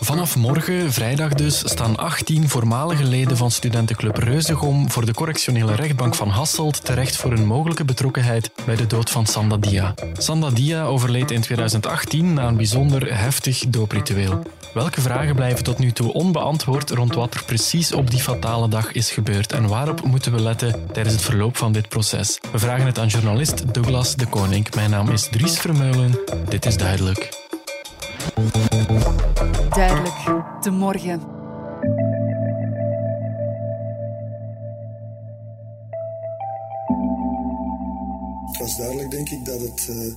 Vanaf morgen, vrijdag dus, staan 18 voormalige leden van studentenclub Reuzegom voor de correctionele rechtbank van Hasselt terecht voor een mogelijke betrokkenheid bij de dood van Sanda Dia. Sanda Dia overleed in 2018 na een bijzonder heftig doopritueel. Welke vragen blijven tot nu toe onbeantwoord rond wat er precies op die fatale dag is gebeurd en waarop moeten we letten tijdens het verloop van dit proces? We vragen het aan journalist Douglas de Koning. Mijn naam is Dries Vermeulen. Dit is duidelijk. Duidelijk, de morgen. Het was duidelijk, denk ik, dat het uh,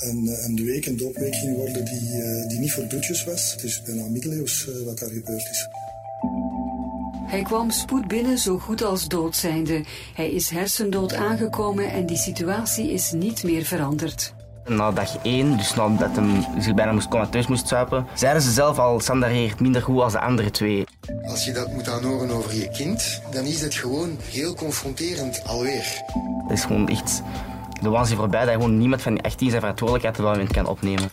een, een week, een doopweek ging worden die, uh, die niet voor doetjes was. Het is bijna middeleeuws uh, wat daar gebeurd is. Hij kwam spoed binnen zo goed als dood zijnde. Hij is hersendood aangekomen en die situatie is niet meer veranderd. Na dag 1, dus nadat hij zich bijna moest comateus moest zuipen, zeiden ze zelf al, Sander reageert minder goed als de andere twee. Als je dat moet aanhoren over je kind, dan is het gewoon heel confronterend alweer. Het is gewoon echt de waanzin voorbij dat gewoon niemand van die 18 zijn verantwoordelijkheid op dat moment kan opnemen.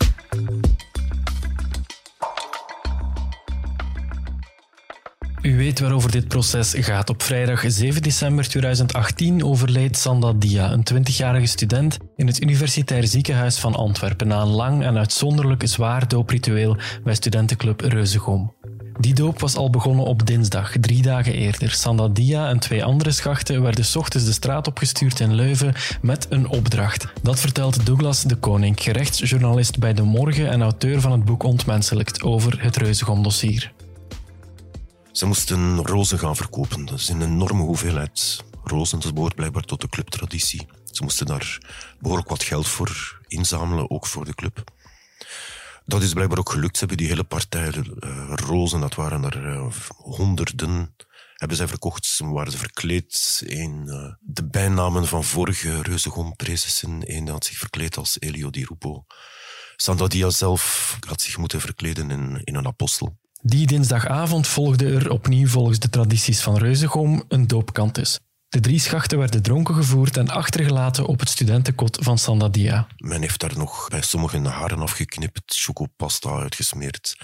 U weet waarover dit proces gaat. Op vrijdag 7 december 2018 overleed Sanda Dia, een 20-jarige student in het Universitair Ziekenhuis van Antwerpen na een lang en uitzonderlijk zwaar doopritueel bij studentenclub Reuzegom. Die doop was al begonnen op dinsdag, drie dagen eerder. Sanda Dia en twee andere schachten werden s ochtends de straat opgestuurd in Leuven met een opdracht. Dat vertelt Douglas de Koning, gerechtsjournalist bij De Morgen en auteur van het boek Ontmenselijkt over het Reuzegom-dossier. Ze moesten rozen gaan verkopen. Dat is een enorme hoeveelheid rozen. Dat behoort blijkbaar tot de clubtraditie. Ze moesten daar behoorlijk wat geld voor inzamelen, ook voor de club. Dat is blijkbaar ook gelukt. Ze hebben die hele partij uh, rozen, dat waren er uh, honderden, hebben zij verkocht. Ze waren verkleed in uh, de bijnamen van vorige reuzegom-presissen. Eén had zich verkleed als Elio di Rupo. Sandadia zelf had zich moeten verkleden in, in een apostel. Die dinsdagavond volgde er opnieuw volgens de tradities van Reuzegom een doopkantus. De drie schachten werden dronken gevoerd en achtergelaten op het studentenkot van Sandadia. Men heeft daar nog bij sommigen haren afgeknipt, chocopasta uitgesmeerd.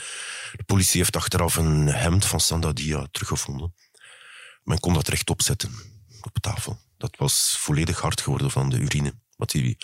De politie heeft achteraf een hemd van Sandadia teruggevonden. Men kon dat rechtop zetten op tafel. Dat was volledig hard geworden van de urine. Wat die,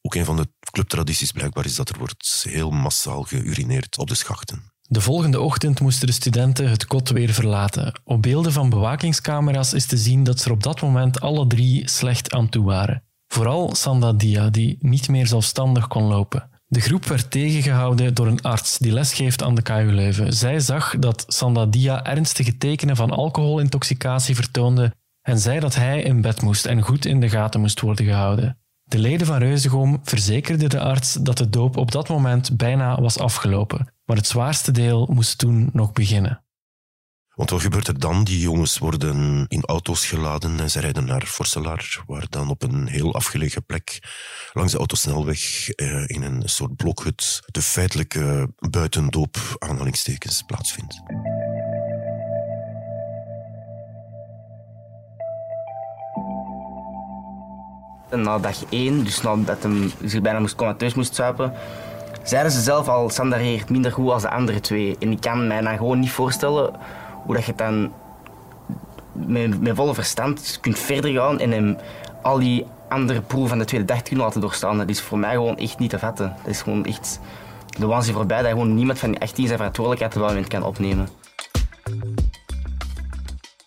ook een van de clubtradities blijkbaar is dat er wordt heel massaal geurineerd op de schachten. De volgende ochtend moesten de studenten het kot weer verlaten. Op beelden van bewakingscamera's is te zien dat ze op dat moment alle drie slecht aan toe waren. Vooral Sanda Dia, die niet meer zelfstandig kon lopen. De groep werd tegengehouden door een arts die lesgeeft aan de KU Leuven. Zij zag dat Sanda Dia ernstige tekenen van alcoholintoxicatie vertoonde en zei dat hij in bed moest en goed in de gaten moest worden gehouden. De leden van Reuzegom verzekerden de arts dat de doop op dat moment bijna was afgelopen. Maar het zwaarste deel moest toen nog beginnen. Want wat gebeurt er dan? Die jongens worden in auto's geladen en ze rijden naar Forselaar, waar dan op een heel afgelegen plek langs de autosnelweg eh, in een soort blokhut de feitelijke buitendoop aanhalingstekens plaatsvindt. Na dag 1, dus nadat hij zich bijna moest comateus moest zuipen, zeiden ze zelf al, Sander reageert minder goed als de andere twee. En ik kan mij dan gewoon niet voorstellen hoe dat je dan met, volle verstand kunt verder gaan en hem al die andere proeven van de tweede dag kunnen laten doorstaan. Dat is voor mij gewoon echt niet te vatten. Dat is gewoon echt de waanzin voorbij dat gewoon niemand van die 18 zijn verantwoordelijkheid op moment kan opnemen.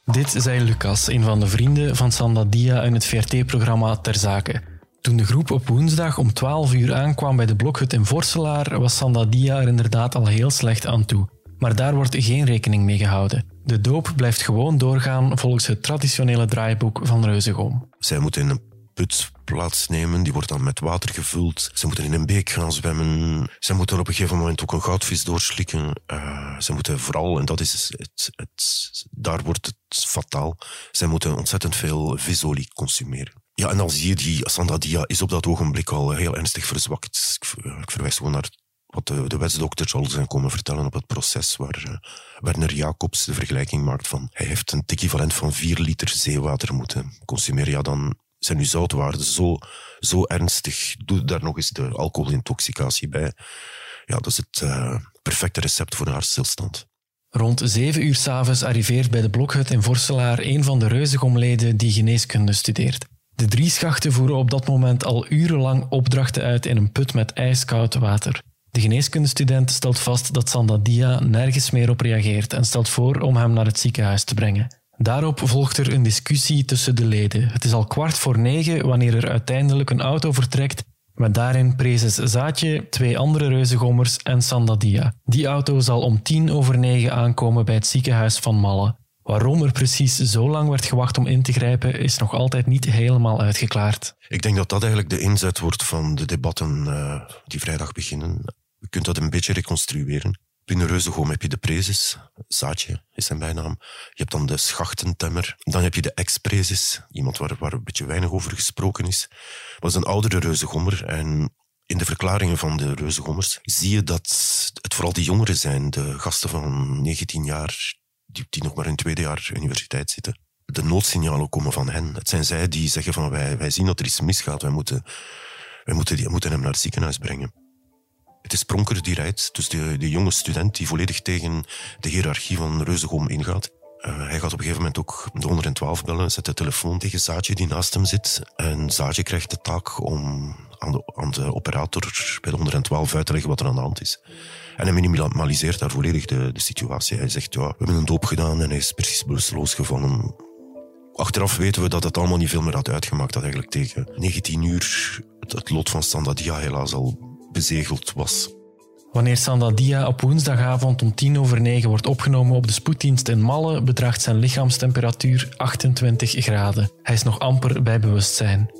Dit zei Lucas, een van de vrienden van Sandadia in het VRT-programma Ter Zake. Toen de groep op woensdag om 12 uur aankwam bij de blokhut in Vorselaar, was Sandadia er inderdaad al heel slecht aan toe. Maar daar wordt geen rekening mee gehouden. De doop blijft gewoon doorgaan volgens het traditionele draaiboek van Reuzegom. Zij moeten in een put plaatsnemen, die wordt dan met water gevuld. Ze moeten in een beek gaan zwemmen. Ze moeten op een gegeven moment ook een goudvis doorslikken. Uh, ze moeten vooral, en dat is het, het, daar wordt het fataal, ze moeten ontzettend veel visolie consumeren. Ja, en dan zie je die Sandra Dia is op dat ogenblik al heel ernstig verzwakt. Ik, verwijs gewoon naar wat de, de wetsdokters al zijn komen vertellen op het proces, waar uh, Werner Jacobs de vergelijking maakt van hij heeft een equivalent van 4 liter zeewater moeten consumeren. Ja, dan zijn uw zoutwaarden zo, zo ernstig. Doe daar nog eens de alcoholintoxicatie bij. Ja, dat is het uh, perfecte recept voor een hartstilstand. Rond zeven uur s'avonds arriveert bij de blokhut in Vorselaar een van de reuzegomleden die geneeskunde studeert. De drie schachten voeren op dat moment al urenlang opdrachten uit in een put met ijskoud water. De geneeskundestudent stelt vast dat Sandadia nergens meer op reageert en stelt voor om hem naar het ziekenhuis te brengen. Daarop volgt er een discussie tussen de leden. Het is al kwart voor negen wanneer er uiteindelijk een auto vertrekt met daarin Prezes Zaatje, twee andere reuzengommers en Sandadia. Die auto zal om tien over negen aankomen bij het ziekenhuis van Malle. Waarom er precies zo lang werd gewacht om in te grijpen, is nog altijd niet helemaal uitgeklaard. Ik denk dat dat eigenlijk de inzet wordt van de debatten uh, die vrijdag beginnen. Je kunt dat een beetje reconstrueren. Binnen Reuzegom heb je de prezes, Zaatje is zijn bijnaam. Je hebt dan de schachtentemmer. Dan heb je de ex-prezes, iemand waar, waar een beetje weinig over gesproken is. was een oudere Reuzegommer en in de verklaringen van de Reuzegommers zie je dat het vooral de jongeren zijn, de gasten van 19 jaar, die, die nog maar in het tweede jaar universiteit zitten. De noodsignalen komen van hen. Het zijn zij die zeggen van wij, wij zien dat er iets misgaat, wij moeten, wij moeten, moeten hem naar het ziekenhuis brengen. Het is Pronker die rijdt, dus de, de jonge student die volledig tegen de hiërarchie van Reuzegom ingaat. Uh, hij gaat op een gegeven moment ook de 112 bellen, zet de telefoon tegen Zaatje die naast hem zit. En Zaatje krijgt de taak om aan de, aan de operator bij de 112 uit te leggen wat er aan de hand is. En hij minimaliseert daar volledig de, situatie. Hij zegt, ja, we hebben een doop gedaan en hij is precies bewusteloos gevallen. Achteraf weten we dat het allemaal niet veel meer had uitgemaakt. Dat eigenlijk tegen 19 uur het, lot van Standadia helaas al bezegeld was. Wanneer Sandadia op woensdagavond om tien over negen wordt opgenomen op de spoeddienst in Malle, bedraagt zijn lichaamstemperatuur 28 graden. Hij is nog amper bij bewustzijn.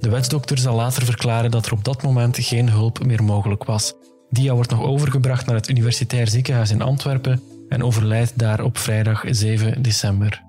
De wetsdokter zal later verklaren dat er op dat moment geen hulp meer mogelijk was. Dia wordt nog overgebracht naar het Universitair Ziekenhuis in Antwerpen en overlijdt daar op vrijdag 7 december.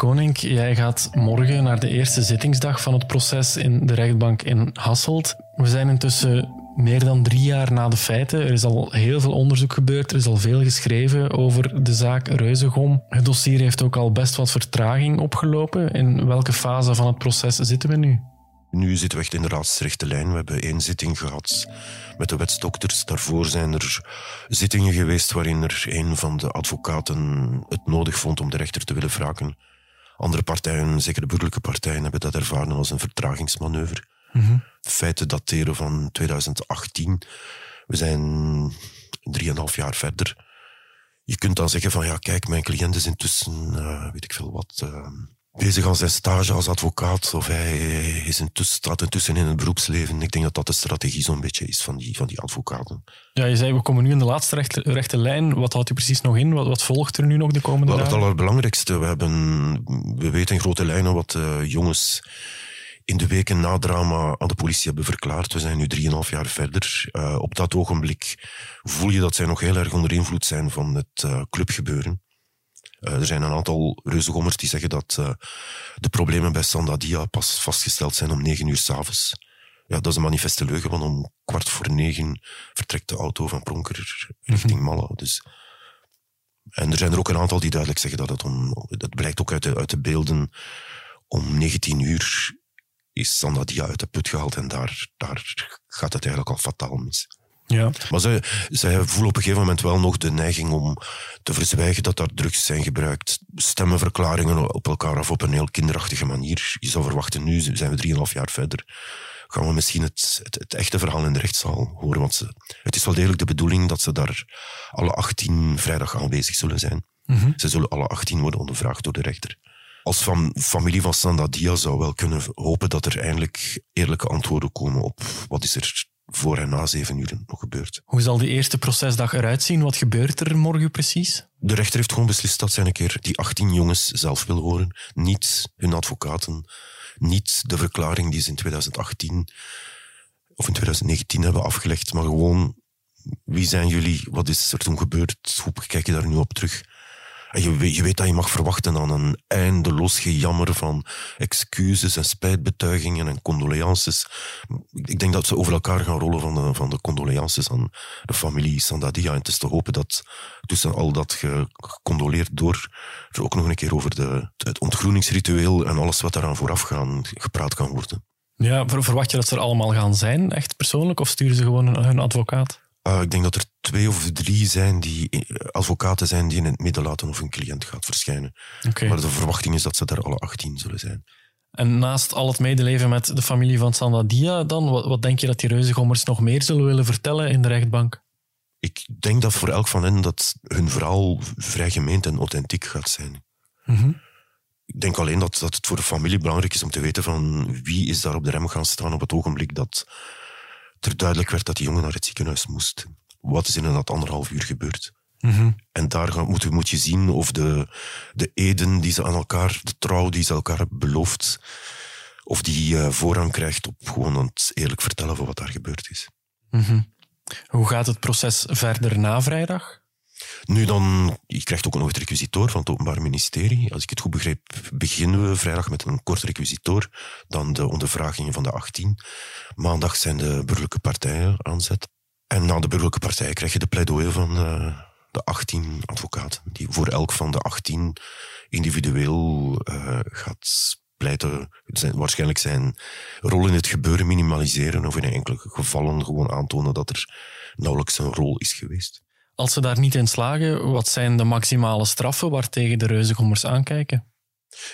Koning, jij gaat morgen naar de eerste zittingsdag van het proces in de rechtbank in Hasselt. We zijn intussen meer dan drie jaar na de feiten. Er is al heel veel onderzoek gebeurd, er is al veel geschreven over de zaak Reuzegom. Het dossier heeft ook al best wat vertraging opgelopen. In welke fase van het proces zitten we nu? Nu zitten we echt in de raadsrechte lijn. We hebben één zitting gehad met de wetsdokters. Daarvoor zijn er zittingen geweest waarin er een van de advocaten het nodig vond om de rechter te willen vragen. Andere partijen, zeker de burgerlijke partijen, hebben dat ervaren als een vertragingsmanoeuvre. Mm Feiten dateren van 2018. We zijn drieënhalf jaar verder. Je kunt dan zeggen van ja, kijk, mijn cliënt is intussen, uh, weet ik veel wat, uh, bezig aan zijn stage als advocaat of hij is intussen, staat intussen in het beroepsleven. Ik denk dat dat de strategie zo'n beetje is van die, van die advocaten. Ja, je zei we komen nu in de laatste rechte, rechte lijn. Wat houdt u precies nog in? Wat, wat volgt er nu nog de komende dagen? Het allerbelangrijkste, we, hebben, we weten in grote lijnen wat uh, jongens in de weken na drama aan de politie hebben verklaard. We zijn nu drieënhalf jaar verder. Uh, op dat ogenblik voel je dat zij nog heel erg onder invloed zijn van het uh, clubgebeuren. Uh, er zijn een aantal reuzegommers die zeggen dat uh, de problemen bij Sandadia pas vastgesteld zijn om negen uur s'avonds. Ja, dat is een manifeste leugen, want om kwart voor negen vertrekt de auto van Pronker richting mhm. Malla. Dus. En er zijn er ook een aantal die duidelijk zeggen dat het om... Dat blijkt ook uit de, uit de beelden. Om 19 uur is Sandadia uit de put gehaald en daar, daar gaat het eigenlijk al fataal mis. Ja. Maar zij, zij voelen op een gegeven moment wel nog de neiging om te verzwijgen dat daar drugs zijn gebruikt. Stemmenverklaringen op elkaar af op een heel kinderachtige manier. Je zou verwachten, nu zijn we drieënhalf jaar verder. Gaan we misschien het, het, het, echte verhaal in de rechtszaal horen? Want ze, het is wel degelijk de bedoeling dat ze daar alle 18 vrijdag aanwezig zullen zijn. Mm Ze zullen alle 18 worden ondervraagd door de rechter. Als van, familie van Sandadia zou wel kunnen hopen dat er eindelijk eerlijke antwoorden komen op wat is er voor en na zeven uur nog gebeurt. Hoe zal die eerste procesdag eruit zien? Wat gebeurt er morgen precies? De rechter heeft gewoon beslist dat zij een keer die 18 jongens zelf wil horen. Niet hun advocaten, niet de verklaring die ze in 2018 of in 2019 hebben afgelegd, maar gewoon wie zijn jullie, wat is er toen gebeurd, hoe kijk je daar nu op terug? Je, je weet dat je mag verwachten aan een eindeloos gejammer van excuses en spijtbetuigingen en condolences. Ik denk dat ze over elkaar gaan rollen van de, van de condolences aan de familie Sandadia. En het is te hopen dat tussen al dat gecondoleerd door er ook nog een keer over de, het ontgroeningsritueel en alles wat daaraan vooraf gaan gepraat kan worden. Ja, verwacht je dat ze er allemaal gaan zijn, echt persoonlijk, of sturen ze gewoon hun advocaat? Uh, ik denk dat er twee of drie zijn die eh, advocaten zijn die in het midden laten of een cliënt gaat verschijnen. Okay. Maar de verwachting is dat ze er alle 18 zullen zijn. En naast al het medeleven met de familie van Sandadia, dan, wat, wat denk je dat die reuzengommers nog meer zullen willen vertellen in de rechtbank? Ik denk dat voor elk van hen dat hun verhaal vrij gemeend en authentiek gaat zijn. Mm Ik denk alleen dat, dat het voor de familie belangrijk is om te weten van wie is daar op de rem gaan staan op het ogenblik dat er duidelijk werd dat die jongen naar het ziekenhuis moest. Wat is in dat anderhalf uur gebeurd? Mhm. En daar gaan, moet, moet je zien of de, de eden die ze aan elkaar, de trouw die ze elkaar hebben beloofd, of die uh, voorrang krijgt op gewoon het eerlijk vertellen van wat daar gebeurd is. Mhm. Hoe gaat het proces verder na vrijdag? Nu dan, je krijgt ook nog het requisitoor van het Openbaar Ministerie. Als ik het goed begreep, beginnen we vrijdag met een kort requisitoor. Dan de ondervragingen van de 18. Maandag zijn de burgerlijke partijen aan zet. En na de burgerlijke partijen krijg je de pleidooi van de, de 18 advocaten. Die voor elk van de 18 individueel uh, gaat pleiten. Zijn, waarschijnlijk zijn rol in het gebeuren minimaliseren. Of in enkele gevallen gewoon aantonen dat er nauwelijks een rol is geweest. Als ze daar niet in slagen, wat zijn de maximale straffen waartegen de reuzengommers aankijken?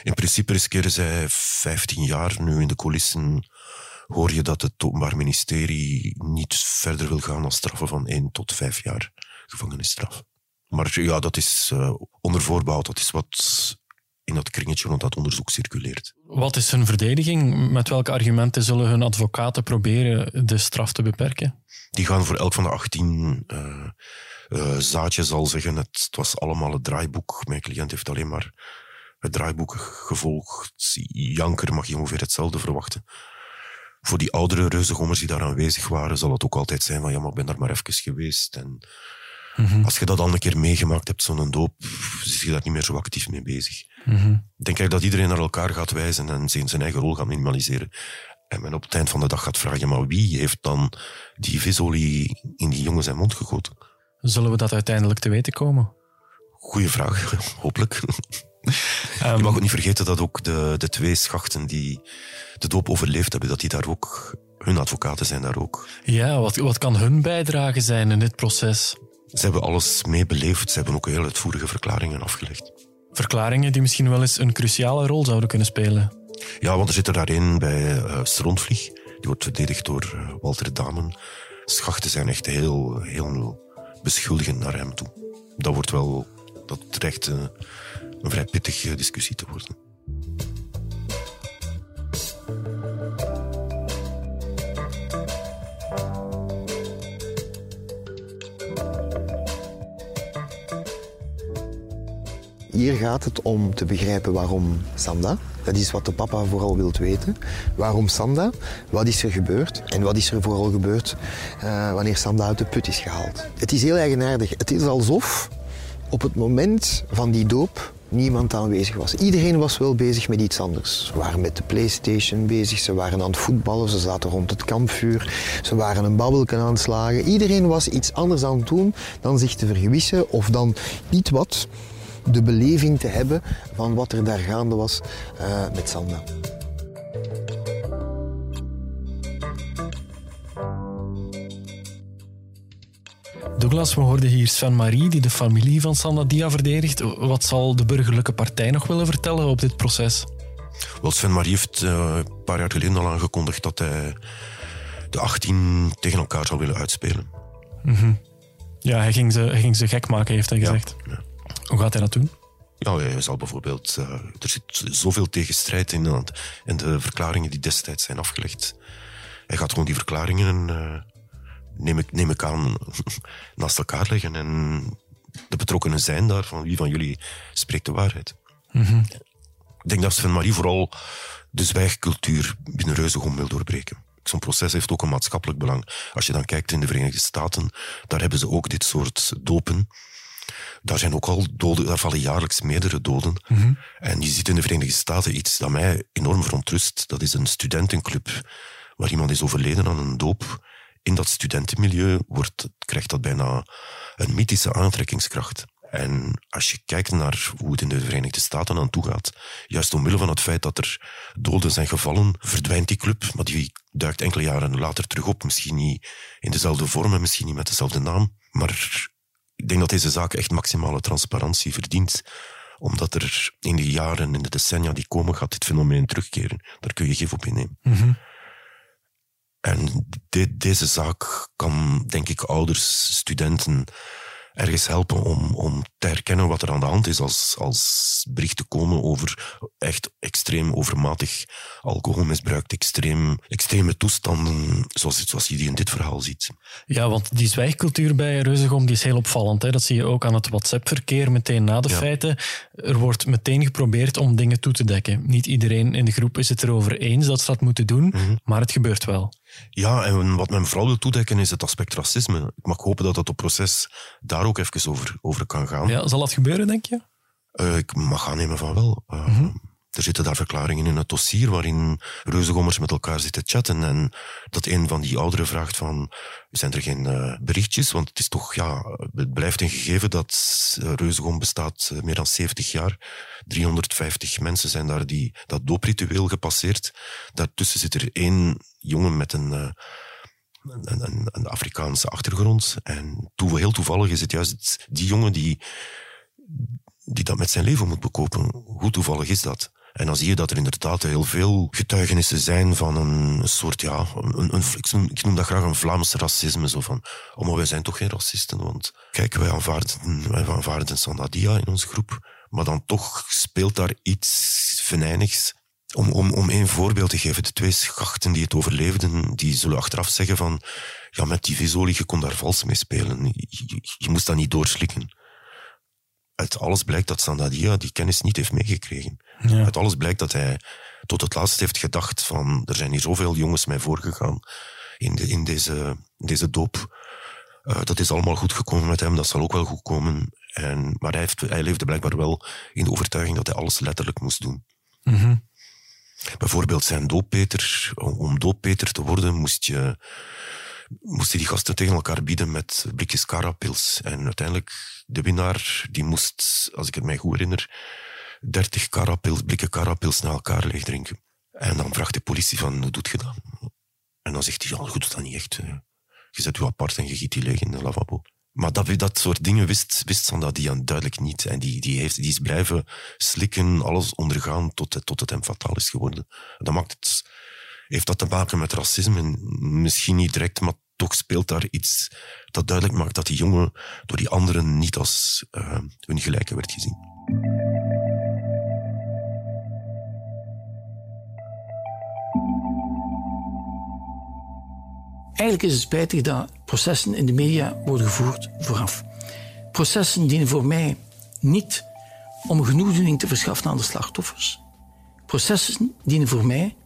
In principe riskeren zij 15 jaar. Nu in de coulissen hoor je dat het Openbaar Ministerie niet verder wil gaan dan straffen van 1 tot 5 jaar gevangenisstraf. Maar ja, dat is uh, onder voorbouw. Dat is wat in dat kringetje rond dat onderzoek circuleert. Wat is hun verdediging? Met welke argumenten zullen hun advocaten proberen de straf te beperken? Die gaan voor elk van de 18 uh, uh, Zaadje zal zeggen, het, het, was allemaal het draaiboek. Mijn cliënt heeft alleen maar het draaiboek gevolgd. Janker mag je ongeveer hetzelfde verwachten. Voor die oudere reuzengommers die daar aanwezig waren, zal het ook altijd zijn van ja, maar ik ben daar maar even geweest. En mm-hmm. als je dat dan een keer meegemaakt hebt, zo'n doop, is je daar niet meer zo actief mee bezig. Ik denk dat iedereen naar elkaar gaat wijzen en zijn eigen rol gaat minimaliseren. En men op het eind van de dag gaat vragen, maar wie heeft dan die visolie in die jongen zijn mond gegoten? Zullen we dat uiteindelijk te weten komen? Goeie vraag, hopelijk. Um, je mag ook niet vergeten dat ook de, de twee schachten die de doop overleefd hebben, dat die daar ook, hun advocaten zijn daar ook. Ja, wat, wat kan hun bijdrage zijn in dit proces? Ze hebben alles meebeleefd, ze hebben ook heel uitvoerige verklaringen afgelegd. Verklaringen die misschien wel eens een cruciale rol zouden kunnen spelen. Ja, want er zit er daarin bij uh. Die wordt verdedigd door uh, Walter Damen. Schachten zijn echt heel, heel beschuldigend naar hem toe. Dat wordt wel, dat uh, een vrij pittige discussie te worden. Hier gaat het om te begrijpen waarom Sanda. Dat is wat de papa vooral wilt weten. Waarom Sanda? Wat is er gebeurd? En wat is er vooral gebeurd uh, wanneer Sanda uit de put is gehaald? Het is heel eigenaardig. Het is alsof op het moment van die doop niemand aanwezig was. Iedereen was wel bezig met iets anders. Ze waren met de Playstation bezig, ze waren aan het voetballen, ze zaten rond het kampvuur, ze waren een babbelken aan het slagen. Iedereen was iets anders aan het doen dan zich te vergewissen of dan iets wat de beleving te hebben van wat er daar gaande was uh, met Sanda. Douglas, we hoorden hier Sven Marie, die de familie van Sanda Dia verdedigt. Wat zal de burgerlijke partij nog willen vertellen op dit proces? Wel, Sven Marie heeft uh, een paar jaar geleden al aangekondigd dat hij de 18 tegen elkaar zou willen uitspelen. Mm -hmm. Ja, hij ging, ze, hij ging ze gek maken, heeft hij gezegd. Ja, ja. Hoe gaat hij dat doen? Ja, hij zal bijvoorbeeld... Uh, er zit zoveel tegenstrijd in en de verklaringen die destijds zijn afgelegd. Hij gaat gewoon die verklaringen, uh, neem, ik, neem ik aan, naast elkaar leggen. En de betrokkenen zijn daar, van wie van jullie spreekt de waarheid. Mm -hmm. Ik denk dat Sven Marie vooral de zwijgcultuur binnen Reuzegom wil doorbreken. Zo'n proces heeft ook een maatschappelijk belang. Als je dan kijkt in de Verenigde Staten, daar hebben ze ook dit soort dopen daar zijn ook al doden, daar vallen jaarlijks meerdere doden. En je ziet in de Verenigde Staten iets dat mij enorm verontrust. Dat is een studentenclub waar iemand is overleden aan een doop. In dat studentenmilieu wordt, krijgt dat bijna een mythische aantrekkingskracht. En als je kijkt naar hoe het in de Verenigde Staten aan toe gaat, juist omwille van het feit dat er doden zijn gevallen, verdwijnt die club, maar die duikt enkele jaren later terug op. Misschien niet in dezelfde vorm misschien niet met dezelfde naam. Maar ik denk dat deze zaak echt maximale transparantie verdient omdat er in de jaren, in de decennia die komen, gaat dit fenomeen terugkeren. Daar kun je gif op innemen. En deze zaak kan, denk ik, ouders, studenten ergens helpen om, om te herkennen wat er aan de hand is als, als berichten komen over echt extreem overmatig alcoholmisbruik, extreem, extreme toestanden, zoals, zoals je die in dit verhaal ziet. Ja, want die zwijgcultuur bij Reuzegom die is heel opvallend. Hè? Dat zie je ook aan het WhatsApp-verkeer meteen na de feiten. Er wordt meteen geprobeerd om dingen toe te dekken. Niet iedereen in de groep is het erover eens dat ze dat moeten doen, Mhm. maar het gebeurt wel. Ja, en wat men vooral wil toedekken is het aspect racisme. Ik mag hopen dat dat op proces daar ook even over, over kan gaan. Ja, zal dat gebeuren, denk je? Eh, ik mag aannemen van wel. Eh, Er zitten daar verklaringen in het dossier waarin reuzegommers met elkaar zitten chatten en dat een van die ouderen vraagt van, zijn er geen eh, berichtjes? Want het is toch, ja, het blijft een gegeven dat uh, Reuzegom bestaat eh, meer dan 70 jaar. 350 mensen zijn daar die dat doopritueel gepasseerd. Daartussen zit er één jongen met een... eh, een, een, Afrikaanse achtergrond. En heel toevallig is het juist die jongen die, die dat met zijn leven moet bekopen. Hoe toevallig is dat? En dan zie je dat er inderdaad heel veel getuigenissen zijn van een soort, ja, een, ik, noem, dat graag een Vlaams racisme. Zo van, oh, maar wij zijn toch geen racisten, want kijk, wij aanvaarden, wij aanvaarden Sandadia in onze groep, maar dan toch speelt daar iets venijnigs. Om, om, om één voorbeeld te geven, de twee schachten die het overleefden, die zullen achteraf zeggen van, ja, met die visolie, je kon daar vals mee spelen. Je moest dat niet doorslikken uit alles blijkt dat Sandadia die kennis niet heeft meegekregen. Ja. Uit alles blijkt dat hij tot het laatst heeft gedacht van er zijn hier zoveel jongens mij voorgegaan in, de, in deze, deze doop. Uh, dat is allemaal goed gekomen met hem, dat zal ook wel goed komen. En, maar hij, heeft, hij leefde blijkbaar wel in de overtuiging dat hij alles letterlijk moest doen. Mm -hmm. Bijvoorbeeld zijn dooppeter. Om dooppeter te worden moest je moesten die gasten tegen elkaar bieden met blikjes carapils. En uiteindelijk, de winnaar, die moest, als ik het mij goed herinner, 30 carapils, blikken carapils na elkaar leeg drinken. En dan vraagt de politie van, hoe doet je dat? En dan zegt hij, ja, goed, dat niet echt. Je zet je apart en je giet die leeg in de lavabo. Maar dat, dat soort dingen wist, wist Sandadia duidelijk niet. En die, die, heeft, die is blijven slikken, alles ondergaan, tot het, tot het hem fataal is geworden. Dat maakt het, heeft dat te maken met racisme? Misschien niet direct, maar toch speelt daar iets dat duidelijk maakt dat die jongen door die anderen niet als uh, hun gelijke werd gezien. Eigenlijk is het spijtig dat processen in de media worden gevoerd vooraf. Processen dienen voor mij niet om genoegdoening te verschaffen aan de slachtoffers. Processen dienen voor mij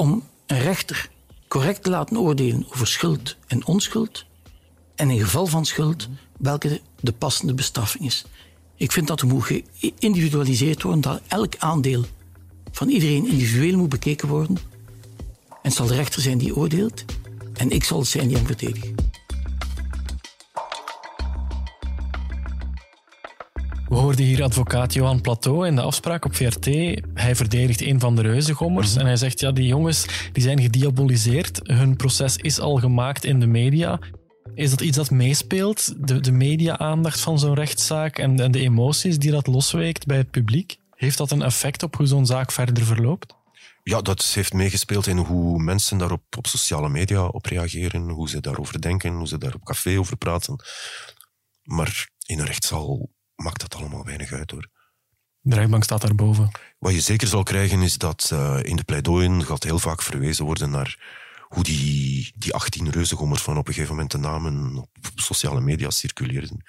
om een rechter correct te laten oordelen over schuld en onschuld. En in geval van schuld, welke de passende bestraffing is. Ik vind dat er moet geïndividualiseerd worden, dat elk aandeel van iedereen individueel moet bekeken worden. En het zal de rechter zijn die oordeelt. En ik zal het zijn die hem verdedigt. We hoorden hier advocaat Johan Plateau in de afspraak op VRT. Hij verdedigt een van de reuzengommers mm -hmm. en hij zegt, ja, die jongens die zijn gediaboliseerd. Hun proces is al gemaakt in de media. Is dat iets dat meespeelt, de, de media-aandacht van zo'n rechtszaak en, en de emoties die dat losweekt bij het publiek? Heeft dat een effect op hoe zo'n zaak verder verloopt? Ja, dat heeft meegespeeld in hoe mensen daarop op sociale media op reageren, hoe ze daarover denken, hoe ze daar op café over praten. Maar in een rechtszaal maakt dat allemaal weinig uit hoor. De rechtbank staat daarboven. Wat je zeker zal krijgen is dat uh, in de pleidooien gaat heel vaak verwezen worden naar hoe die, die 18 reuzengommers van op een gegeven moment de namen op sociale media circuleerden.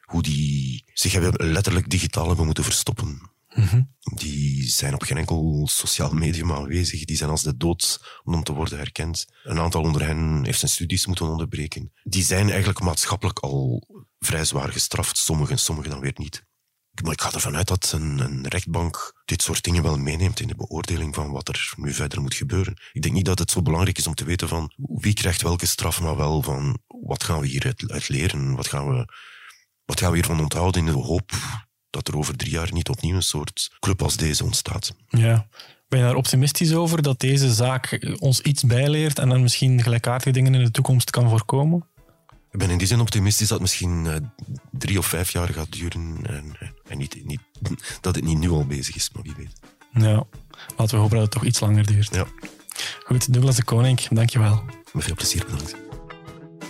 Hoe die zich hebben letterlijk digitaal hebben moeten verstoppen. Mm -hmm. Die zijn op geen enkel sociaal medium aanwezig. Die zijn als de dood om te worden herkend. Een aantal onder hen heeft zijn studies moeten onderbreken. Die zijn eigenlijk maatschappelijk al vrij zwaar gestraft, sommigen, sommigen dan weer niet. Maar ik ga ervan uit dat een, rechtbank dit soort dingen wel meeneemt in de beoordeling van wat er nu verder moet gebeuren. Ik denk niet dat het zo belangrijk is om te weten van wie krijgt welke straf, maar wel van wat gaan we hier uit, leren, wat gaan we, wat gaan we hiervan onthouden in de hoop dat er over drie jaar niet opnieuw een soort club als deze ontstaat. Ja. Ben je daar optimistisch over dat deze zaak ons iets bijleert en dan misschien gelijkaardige dingen in de toekomst kan voorkomen? Ik ben in die zin optimistisch dat het misschien uh, drie of vijf jaar gaat duren en, en niet, niet, dat het niet nu al bezig is, maar wie weet. Ja, laten we hopen dat het toch iets langer duurt. Ja. Goed, Douglas de Koning, dankjewel. Met veel plezier, bedankt.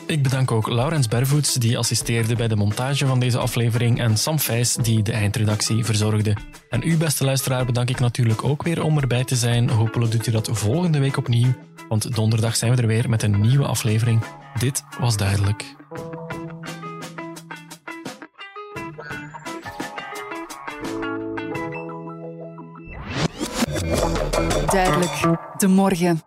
Ik bedank ook Laurens Bervoets, die assisteerde bij de montage van deze aflevering, en Sam Vijs, die de eindredactie verzorgde. En u, beste luisteraar, bedank ik natuurlijk ook weer om erbij te zijn. Hopelijk doet u dat volgende week opnieuw, want donderdag zijn we er weer met een nieuwe aflevering. Dit was duidelijk. Duidelijk, de morgen.